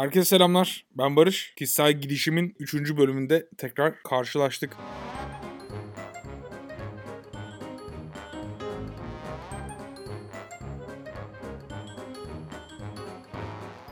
Herkese selamlar. Ben Barış. Kişisel gidişimin 3. bölümünde tekrar karşılaştık.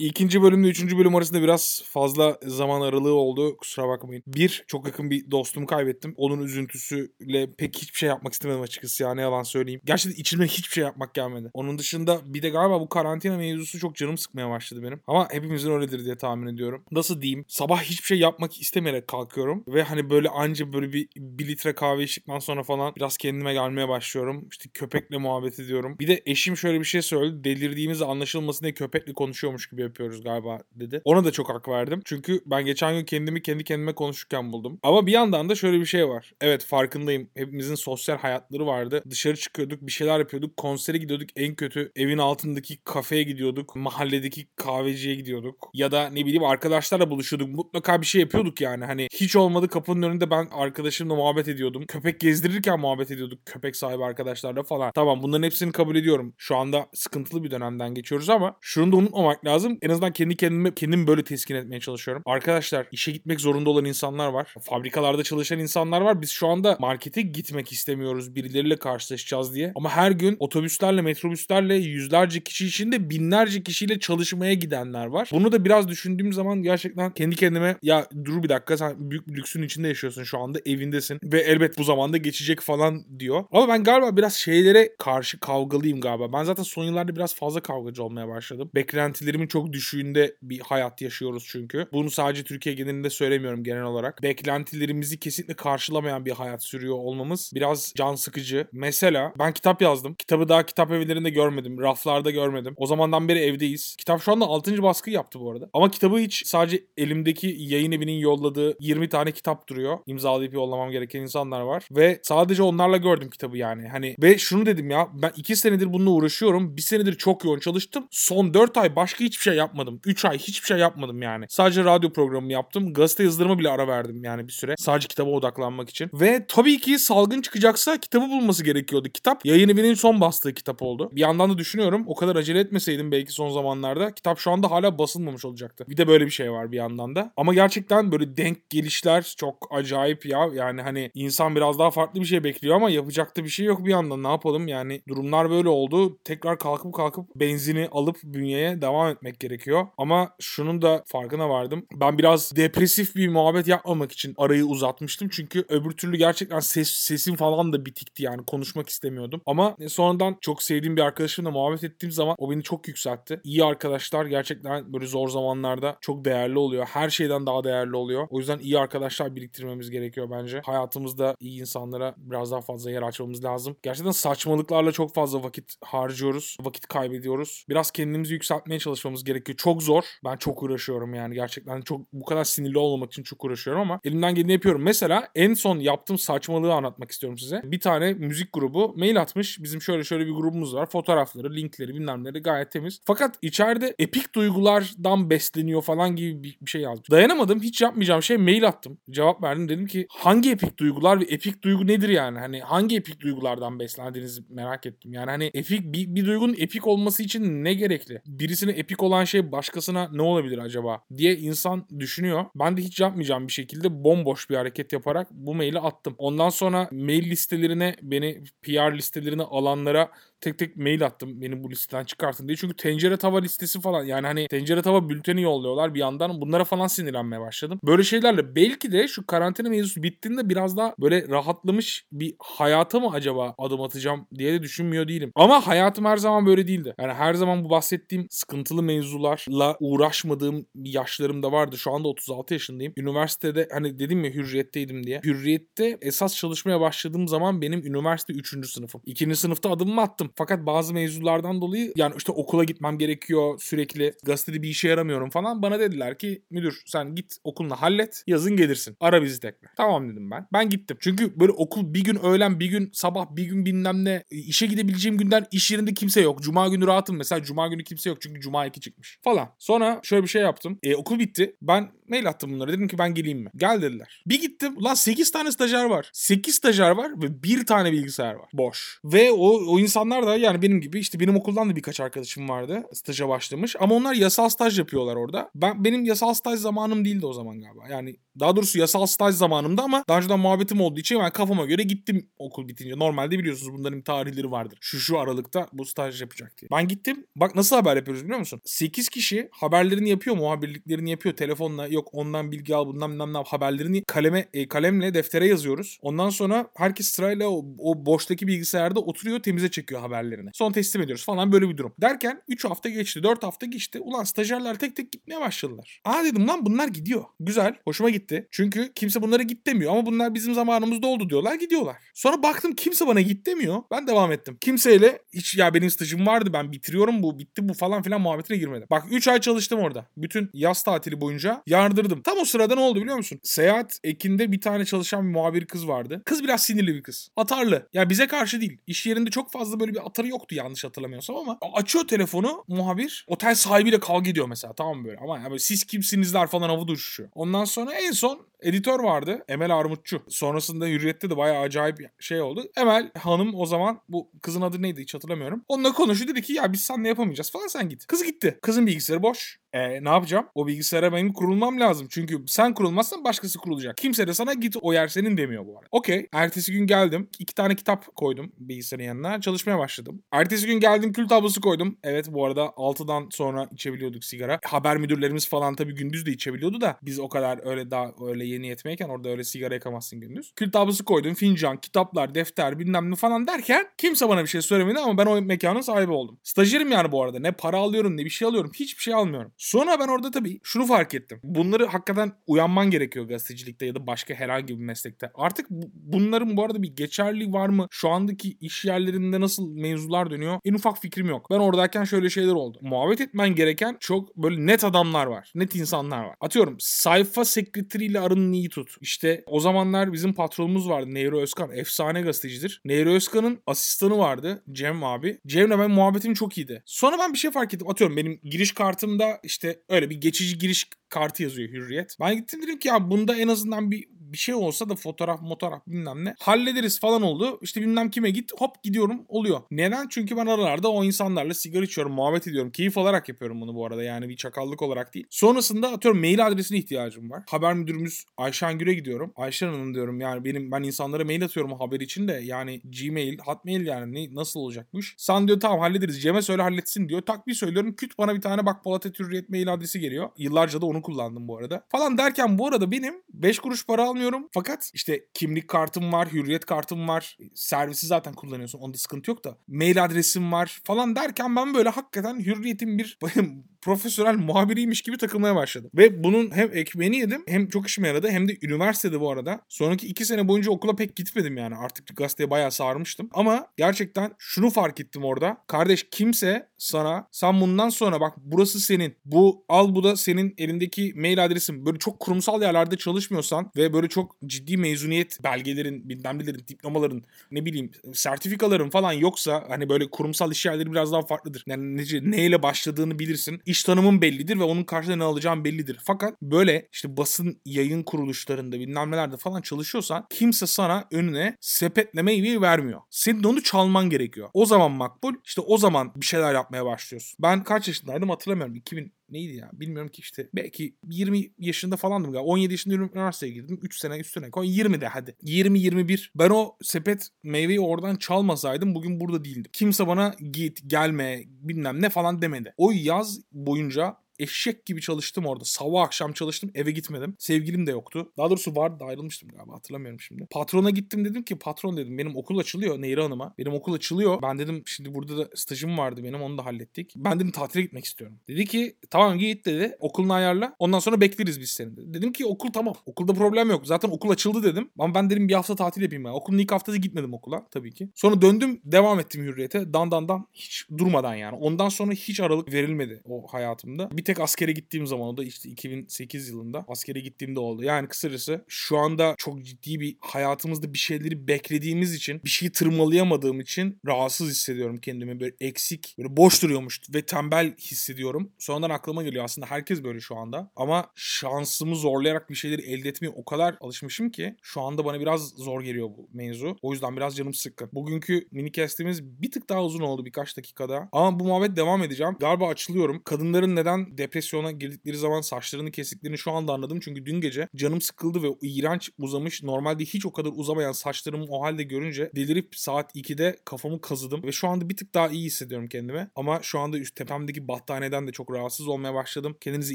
İkinci bölümle üçüncü bölüm arasında biraz fazla zaman aralığı oldu. Kusura bakmayın. Bir, çok yakın bir dostumu kaybettim. Onun üzüntüsüyle pek hiçbir şey yapmak istemedim açıkçası ya ne yalan söyleyeyim. Gerçekten içime hiçbir şey yapmak gelmedi. Onun dışında bir de galiba bu karantina mevzusu çok canım sıkmaya başladı benim. Ama hepimizin öyledir diye tahmin ediyorum. Nasıl diyeyim? Sabah hiçbir şey yapmak istemeyerek kalkıyorum. Ve hani böyle anca böyle bir, bir litre kahve içtikten sonra falan biraz kendime gelmeye başlıyorum. İşte köpekle muhabbet ediyorum. Bir de eşim şöyle bir şey söyledi. Delirdiğimiz anlaşılmasın diye köpekle konuşuyormuş gibi yapıyoruz galiba dedi. Ona da çok hak verdim. Çünkü ben geçen gün kendimi kendi kendime konuşurken buldum. Ama bir yandan da şöyle bir şey var. Evet farkındayım. Hepimizin sosyal hayatları vardı. Dışarı çıkıyorduk, bir şeyler yapıyorduk. Konsere gidiyorduk. En kötü evin altındaki kafeye gidiyorduk. Mahalledeki kahveciye gidiyorduk. Ya da ne bileyim arkadaşlarla buluşuyorduk. Mutlaka bir şey yapıyorduk yani. Hani hiç olmadı kapının önünde ben arkadaşımla muhabbet ediyordum. Köpek gezdirirken muhabbet ediyorduk. Köpek sahibi arkadaşlarla falan. Tamam bunların hepsini kabul ediyorum. Şu anda sıkıntılı bir dönemden geçiyoruz ama şunu da unutmamak lazım. En azından kendi kendimi böyle teskin etmeye çalışıyorum. Arkadaşlar işe gitmek zorunda olan insanlar var. Fabrikalarda çalışan insanlar var. Biz şu anda markete gitmek istemiyoruz birileriyle karşılaşacağız diye. Ama her gün otobüslerle, metrobüslerle yüzlerce kişi içinde binlerce kişiyle çalışmaya gidenler var. Bunu da biraz düşündüğüm zaman gerçekten kendi kendime ya dur bir dakika sen büyük bir lüksün içinde yaşıyorsun şu anda evindesin ve elbet bu zamanda geçecek falan diyor. Ama ben galiba biraz şeylere karşı kavgalıyım galiba. Ben zaten son yıllarda biraz fazla kavgacı olmaya başladım. Beklentilerimin çok düşüğünde bir hayat yaşıyoruz çünkü. Bunu sadece Türkiye genelinde söylemiyorum genel olarak. Beklentilerimizi kesinlikle karşılamayan bir hayat sürüyor olmamız biraz can sıkıcı. Mesela ben kitap yazdım. Kitabı daha kitap evlerinde görmedim. Raflarda görmedim. O zamandan beri evdeyiz. Kitap şu anda 6. baskı yaptı bu arada. Ama kitabı hiç sadece elimdeki yayın evinin yolladığı 20 tane kitap duruyor. İmzalayıp yollamam gereken insanlar var. Ve sadece onlarla gördüm kitabı yani. Hani ve şunu dedim ya ben 2 senedir bununla uğraşıyorum. 1 senedir çok yoğun çalıştım. Son 4 ay başka hiçbir şey yapmadım. 3 ay hiçbir şey yapmadım yani. Sadece radyo programı yaptım. Gazete yazdırma bile ara verdim yani bir süre. Sadece kitaba odaklanmak için. Ve tabii ki salgın çıkacaksa kitabı bulması gerekiyordu. Kitap yayın evinin son bastığı kitap oldu. Bir yandan da düşünüyorum o kadar acele etmeseydim belki son zamanlarda kitap şu anda hala basılmamış olacaktı. Bir de böyle bir şey var bir yandan da. Ama gerçekten böyle denk gelişler çok acayip ya. Yani hani insan biraz daha farklı bir şey bekliyor ama yapacak da bir şey yok bir yandan. Ne yapalım yani durumlar böyle oldu. Tekrar kalkıp kalkıp benzini alıp bünyeye devam etmek gerekiyor. Ama şunun da farkına vardım. Ben biraz depresif bir muhabbet yapmamak için arayı uzatmıştım. Çünkü öbür türlü gerçekten ses, sesim falan da bitikti yani konuşmak istemiyordum. Ama sonradan çok sevdiğim bir arkadaşımla muhabbet ettiğim zaman o beni çok yükseltti. İyi arkadaşlar gerçekten böyle zor zamanlarda çok değerli oluyor. Her şeyden daha değerli oluyor. O yüzden iyi arkadaşlar biriktirmemiz gerekiyor bence. Hayatımızda iyi insanlara biraz daha fazla yer açmamız lazım. Gerçekten saçmalıklarla çok fazla vakit harcıyoruz. Vakit kaybediyoruz. Biraz kendimizi yükseltmeye çalışmamız gerekiyor. Çok zor. Ben çok uğraşıyorum yani gerçekten çok bu kadar sinirli olmamak için çok uğraşıyorum ama elimden geleni yapıyorum. Mesela en son yaptığım saçmalığı anlatmak istiyorum size. Bir tane müzik grubu mail atmış. Bizim şöyle şöyle bir grubumuz var. Fotoğrafları, linkleri bilmem neleri gayet temiz. Fakat içeride epik duygulardan besleniyor falan gibi bir şey yazmış. Dayanamadım. Hiç yapmayacağım şey mail attım. Cevap verdim. Dedim ki hangi epik duygular ve epik duygu nedir yani? Hani hangi epik duygulardan beslendiğinizi merak ettim. Yani hani epik bir, bir duygunun epik olması için ne gerekli? Birisine epik olan şey başkasına ne olabilir acaba diye insan düşünüyor. Ben de hiç yapmayacağım bir şekilde bomboş bir hareket yaparak bu maili attım. Ondan sonra mail listelerine beni PR listelerine alanlara tek tek mail attım beni bu listeden çıkartın diye. Çünkü tencere tava listesi falan yani hani tencere tava bülteni yolluyorlar bir yandan. Bunlara falan sinirlenmeye başladım. Böyle şeylerle belki de şu karantina mevzusu bittiğinde biraz daha böyle rahatlamış bir hayata mı acaba adım atacağım diye de düşünmüyor değilim. Ama hayatım her zaman böyle değildi. Yani her zaman bu bahsettiğim sıkıntılı mevzularla uğraşmadığım yaşlarım da vardı. Şu anda 36 yaşındayım. Üniversitede hani dedim ya hürriyetteydim diye. Hürriyette esas çalışmaya başladığım zaman benim üniversite 3. sınıfım. 2. sınıfta adımımı attım. Fakat bazı mevzulardan dolayı yani işte okula gitmem gerekiyor sürekli. Gazetede bir işe yaramıyorum falan. Bana dediler ki müdür sen git okulunu hallet. Yazın gelirsin. Ara bizi tekrar. Tamam dedim ben. Ben gittim. Çünkü böyle okul bir gün öğlen bir gün sabah bir gün bilmem ne işe gidebileceğim günden iş yerinde kimse yok. Cuma günü rahatım mesela. Cuma günü kimse yok çünkü Cuma 2 çıkmış falan. Sonra şöyle bir şey yaptım. E, okul bitti. Ben Mail attım bunlara. Dedim ki ben geleyim mi? Gel dediler. Bir gittim. Ulan 8 tane stajyer var. 8 stajyer var ve bir tane bilgisayar var. Boş. Ve o, o insanlar da yani benim gibi işte benim okuldan da birkaç arkadaşım vardı. Staja başlamış. Ama onlar yasal staj yapıyorlar orada. Ben Benim yasal staj zamanım değildi o zaman galiba. Yani daha doğrusu yasal staj zamanımda ama daha önceden muhabbetim olduğu için ben kafama göre gittim okul bitince. Normalde biliyorsunuz bunların tarihleri vardır. Şu şu aralıkta bu staj yapacak diye. Ben gittim. Bak nasıl haber yapıyoruz biliyor musun? 8 kişi haberlerini yapıyor, muhabirliklerini yapıyor. Telefonla yok ondan bilgi al bundan bilmem ne haberlerini kaleme e, kalemle deftere yazıyoruz. Ondan sonra herkes sırayla o, o boştaki bilgisayarda oturuyor temize çekiyor haberlerini. Sonra teslim ediyoruz falan böyle bir durum. Derken 3 hafta geçti, 4 hafta geçti. Ulan stajyerler tek tek gitmeye başladılar. Aa dedim lan bunlar gidiyor. Güzel. Hoşuma gitti. Çünkü kimse bunlara git demiyor ama bunlar bizim zamanımızda oldu diyorlar gidiyorlar. Sonra baktım kimse bana git demiyor. Ben devam ettim. Kimseyle hiç ya benim stajım vardı ben bitiriyorum bu bitti bu falan filan muhabbetine girmedim. Bak 3 ay çalıştım orada. Bütün yaz tatili boyunca yardırdım. Tam o sırada ne oldu biliyor musun? Seyahat ekinde bir tane çalışan bir muhabir kız vardı. Kız biraz sinirli bir kız. Atarlı. Ya bize karşı değil. İş yerinde çok fazla böyle bir atarı yoktu yanlış hatırlamıyorsam ama açıyor telefonu muhabir. Otel sahibiyle kavga ediyor mesela tamam böyle. Ama ya böyle siz kimsinizler falan havada uçuşuyor. Ondan sonra en son editör vardı. Emel Armutçu. Sonrasında Hürriyet'te de bayağı acayip şey oldu. Emel hanım o zaman bu kızın adı neydi hiç hatırlamıyorum. Onunla konuştu dedi ki ya biz seninle yapamayacağız falan sen git. Kız gitti. Kızın bilgisayarı boş. E, ne yapacağım? O bilgisayara benim kurulmam lazım. Çünkü sen kurulmazsan başkası kurulacak. Kimse de sana git o yer senin demiyor bu arada. Okey. Ertesi gün geldim. iki tane kitap koydum bilgisayarın yanına. Çalışmaya başladım. Ertesi gün geldim kül tablosu koydum. Evet bu arada 6'dan sonra içebiliyorduk sigara. Haber müdürlerimiz falan tabii gündüz de içebiliyordu da biz o kadar öyle daha öyle yeni yetmeyken orada öyle sigara yakamazsın gündüz. Kül tablosu koydum. Fincan, kitaplar, defter bilmem ne falan derken kimse bana bir şey söylemedi ama ben o mekanın sahibi oldum. Stajyerim yani bu arada. Ne para alıyorum ne bir şey alıyorum. Hiçbir şey almıyorum. Sonra ben orada tabii şunu fark ettim. Bunları hakikaten uyanman gerekiyor gazetecilikte ya da başka herhangi bir meslekte. Artık bunların bu arada bir geçerli var mı? Şu andaki iş yerlerinde nasıl mevzular dönüyor? En ufak fikrim yok. Ben oradayken şöyle şeyler oldu. Muhabbet etmen gereken çok böyle net adamlar var. Net insanlar var. Atıyorum sayfa sekreteriyle arının iyi tut. İşte o zamanlar bizim patronumuz vardı. Nehri Özkan. Efsane gazetecidir. Nehri Özkan'ın asistanı vardı. Cem abi. Cem'le ben muhabbetim çok iyiydi. Sonra ben bir şey fark ettim. Atıyorum benim giriş kartımda işte öyle bir geçici giriş kartı yazıyor Hürriyet. Ben gittim dedim ki ya bunda en azından bir bir şey olsa da fotoğraf fotoğraf bilmem ne hallederiz falan oldu. İşte bilmem kime git hop gidiyorum oluyor. Neden? Çünkü ben aralarda o insanlarla sigara içiyorum, muhabbet ediyorum. Keyif alarak yapıyorum bunu bu arada yani bir çakallık olarak değil. Sonrasında atıyorum mail adresine ihtiyacım var. Haber müdürümüz Ayşen Gür'e gidiyorum. Ayşen Hanım diyorum yani benim ben insanlara mail atıyorum haber için de yani Gmail, Hotmail yani ne, nasıl olacakmış? Sen diyor tamam hallederiz. Cem'e söyle halletsin diyor. Tak bir söylüyorum. Küt bana bir tane bak Polat Hürriyet mail adresi geliyor. Yıllarca da onu kullandım bu arada. Falan derken bu arada benim 5 kuruş para almıyorum kullanmıyorum. Fakat işte kimlik kartım var, hürriyet kartım var. Servisi zaten kullanıyorsun. Onda sıkıntı yok da. Mail adresim var falan derken ben böyle hakikaten hürriyetin bir profesyonel muhabiriymiş gibi takılmaya başladım. Ve bunun hem ekmeğini yedim hem çok işime yaradı hem de üniversitede bu arada. Sonraki iki sene boyunca okula pek gitmedim yani. Artık gazeteye bayağı sarmıştım. Ama gerçekten şunu fark ettim orada. Kardeş kimse sana sen bundan sonra bak burası senin. Bu al bu da senin elindeki mail adresin. Böyle çok kurumsal yerlerde çalışmıyorsan ve böyle çok ciddi mezuniyet belgelerin, bilmem nelerin, diplomaların, ne bileyim sertifikaların falan yoksa hani böyle kurumsal iş yerleri biraz daha farklıdır. Yani ne, neyle başladığını bilirsin iş tanımın bellidir ve onun karşılığında ne alacağın bellidir. Fakat böyle işte basın yayın kuruluşlarında bilmem nelerde falan çalışıyorsan kimse sana önüne sepetlemeyi vermiyor. Senin onu çalman gerekiyor. O zaman makbul işte o zaman bir şeyler yapmaya başlıyorsun. Ben kaç yaşındaydım hatırlamıyorum. 2000 neydi ya? Bilmiyorum ki işte. Belki 20 yaşında falandım galiba. 17 yaşında üniversiteye girdim. 3 sene üstüne koy. 20 de hadi. 20-21 ben o sepet meyveyi oradan çalmasaydım bugün burada değildim. Kimse bana git gelme bilmem ne falan demedi. O yaz boyunca eşek gibi çalıştım orada. Sabah akşam çalıştım eve gitmedim. Sevgilim de yoktu. Daha doğrusu vardı ayrılmıştım galiba hatırlamıyorum şimdi. Patrona gittim dedim ki patron dedim benim okul açılıyor Nehri Hanım'a. Benim okul açılıyor. Ben dedim şimdi burada da stajım vardı benim onu da hallettik. Ben dedim tatile gitmek istiyorum. Dedi ki tamam git dedi. Okulunu ayarla. Ondan sonra bekleriz biz seni dedi. Dedim ki okul tamam. Okulda problem yok. Zaten okul açıldı dedim. Ama ben dedim bir hafta tatil yapayım ben. Okulun ilk haftası gitmedim okula tabii ki. Sonra döndüm devam ettim hürriyete. Dan dan dan hiç durmadan yani. Ondan sonra hiç aralık verilmedi o hayatımda. Bir tek askere gittiğim zaman o da işte 2008 yılında askere gittiğimde oldu. Yani kısacası şu anda çok ciddi bir hayatımızda bir şeyleri beklediğimiz için bir şeyi tırmalayamadığım için rahatsız hissediyorum kendimi. Böyle eksik, böyle boş duruyormuş ve tembel hissediyorum. Sonradan aklıma geliyor aslında herkes böyle şu anda. Ama şansımı zorlayarak bir şeyleri elde etmeye o kadar alışmışım ki şu anda bana biraz zor geliyor bu mevzu. O yüzden biraz canım sıkkın. Bugünkü mini cast'imiz bir tık daha uzun oldu birkaç dakikada. Ama bu muhabbet devam edeceğim. Galiba açılıyorum. Kadınların neden depresyona girdikleri zaman saçlarını kestiklerini şu anda anladım. Çünkü dün gece canım sıkıldı ve iğrenç uzamış normalde hiç o kadar uzamayan saçlarımı o halde görünce delirip saat 2'de kafamı kazıdım. Ve şu anda bir tık daha iyi hissediyorum kendimi. Ama şu anda üst tepemdeki battaniyeden de çok rahatsız olmaya başladım. Kendinize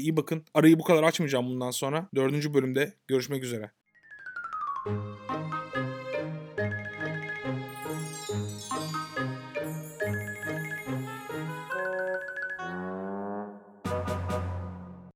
iyi bakın. Arayı bu kadar açmayacağım bundan sonra. Dördüncü bölümde görüşmek üzere.